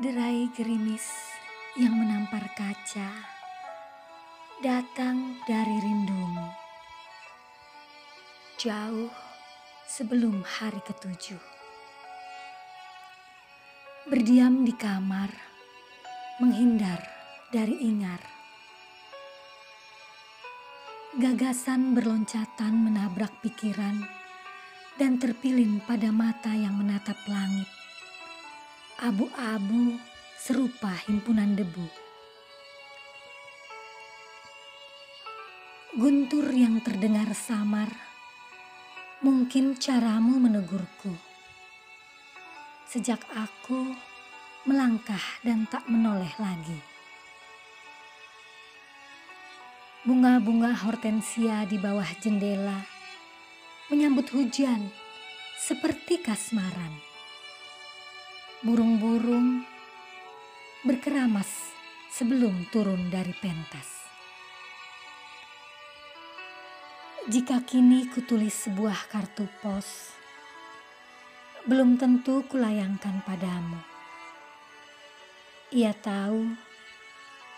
Derai gerimis yang menampar kaca datang dari rindumu. Jauh sebelum hari ketujuh. Berdiam di kamar, menghindar dari ingar. Gagasan berloncatan menabrak pikiran dan terpilin pada mata yang menatap langit abu-abu serupa himpunan debu. Guntur yang terdengar samar, mungkin caramu menegurku. Sejak aku melangkah dan tak menoleh lagi. Bunga-bunga hortensia di bawah jendela menyambut hujan seperti kasmaran burung-burung berkeramas sebelum turun dari pentas. Jika kini kutulis sebuah kartu pos, belum tentu kulayangkan padamu. Ia tahu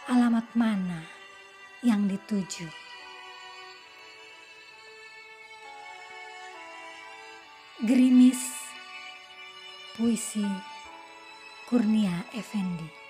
alamat mana yang dituju. Gerimis, puisi Kurnia Effendi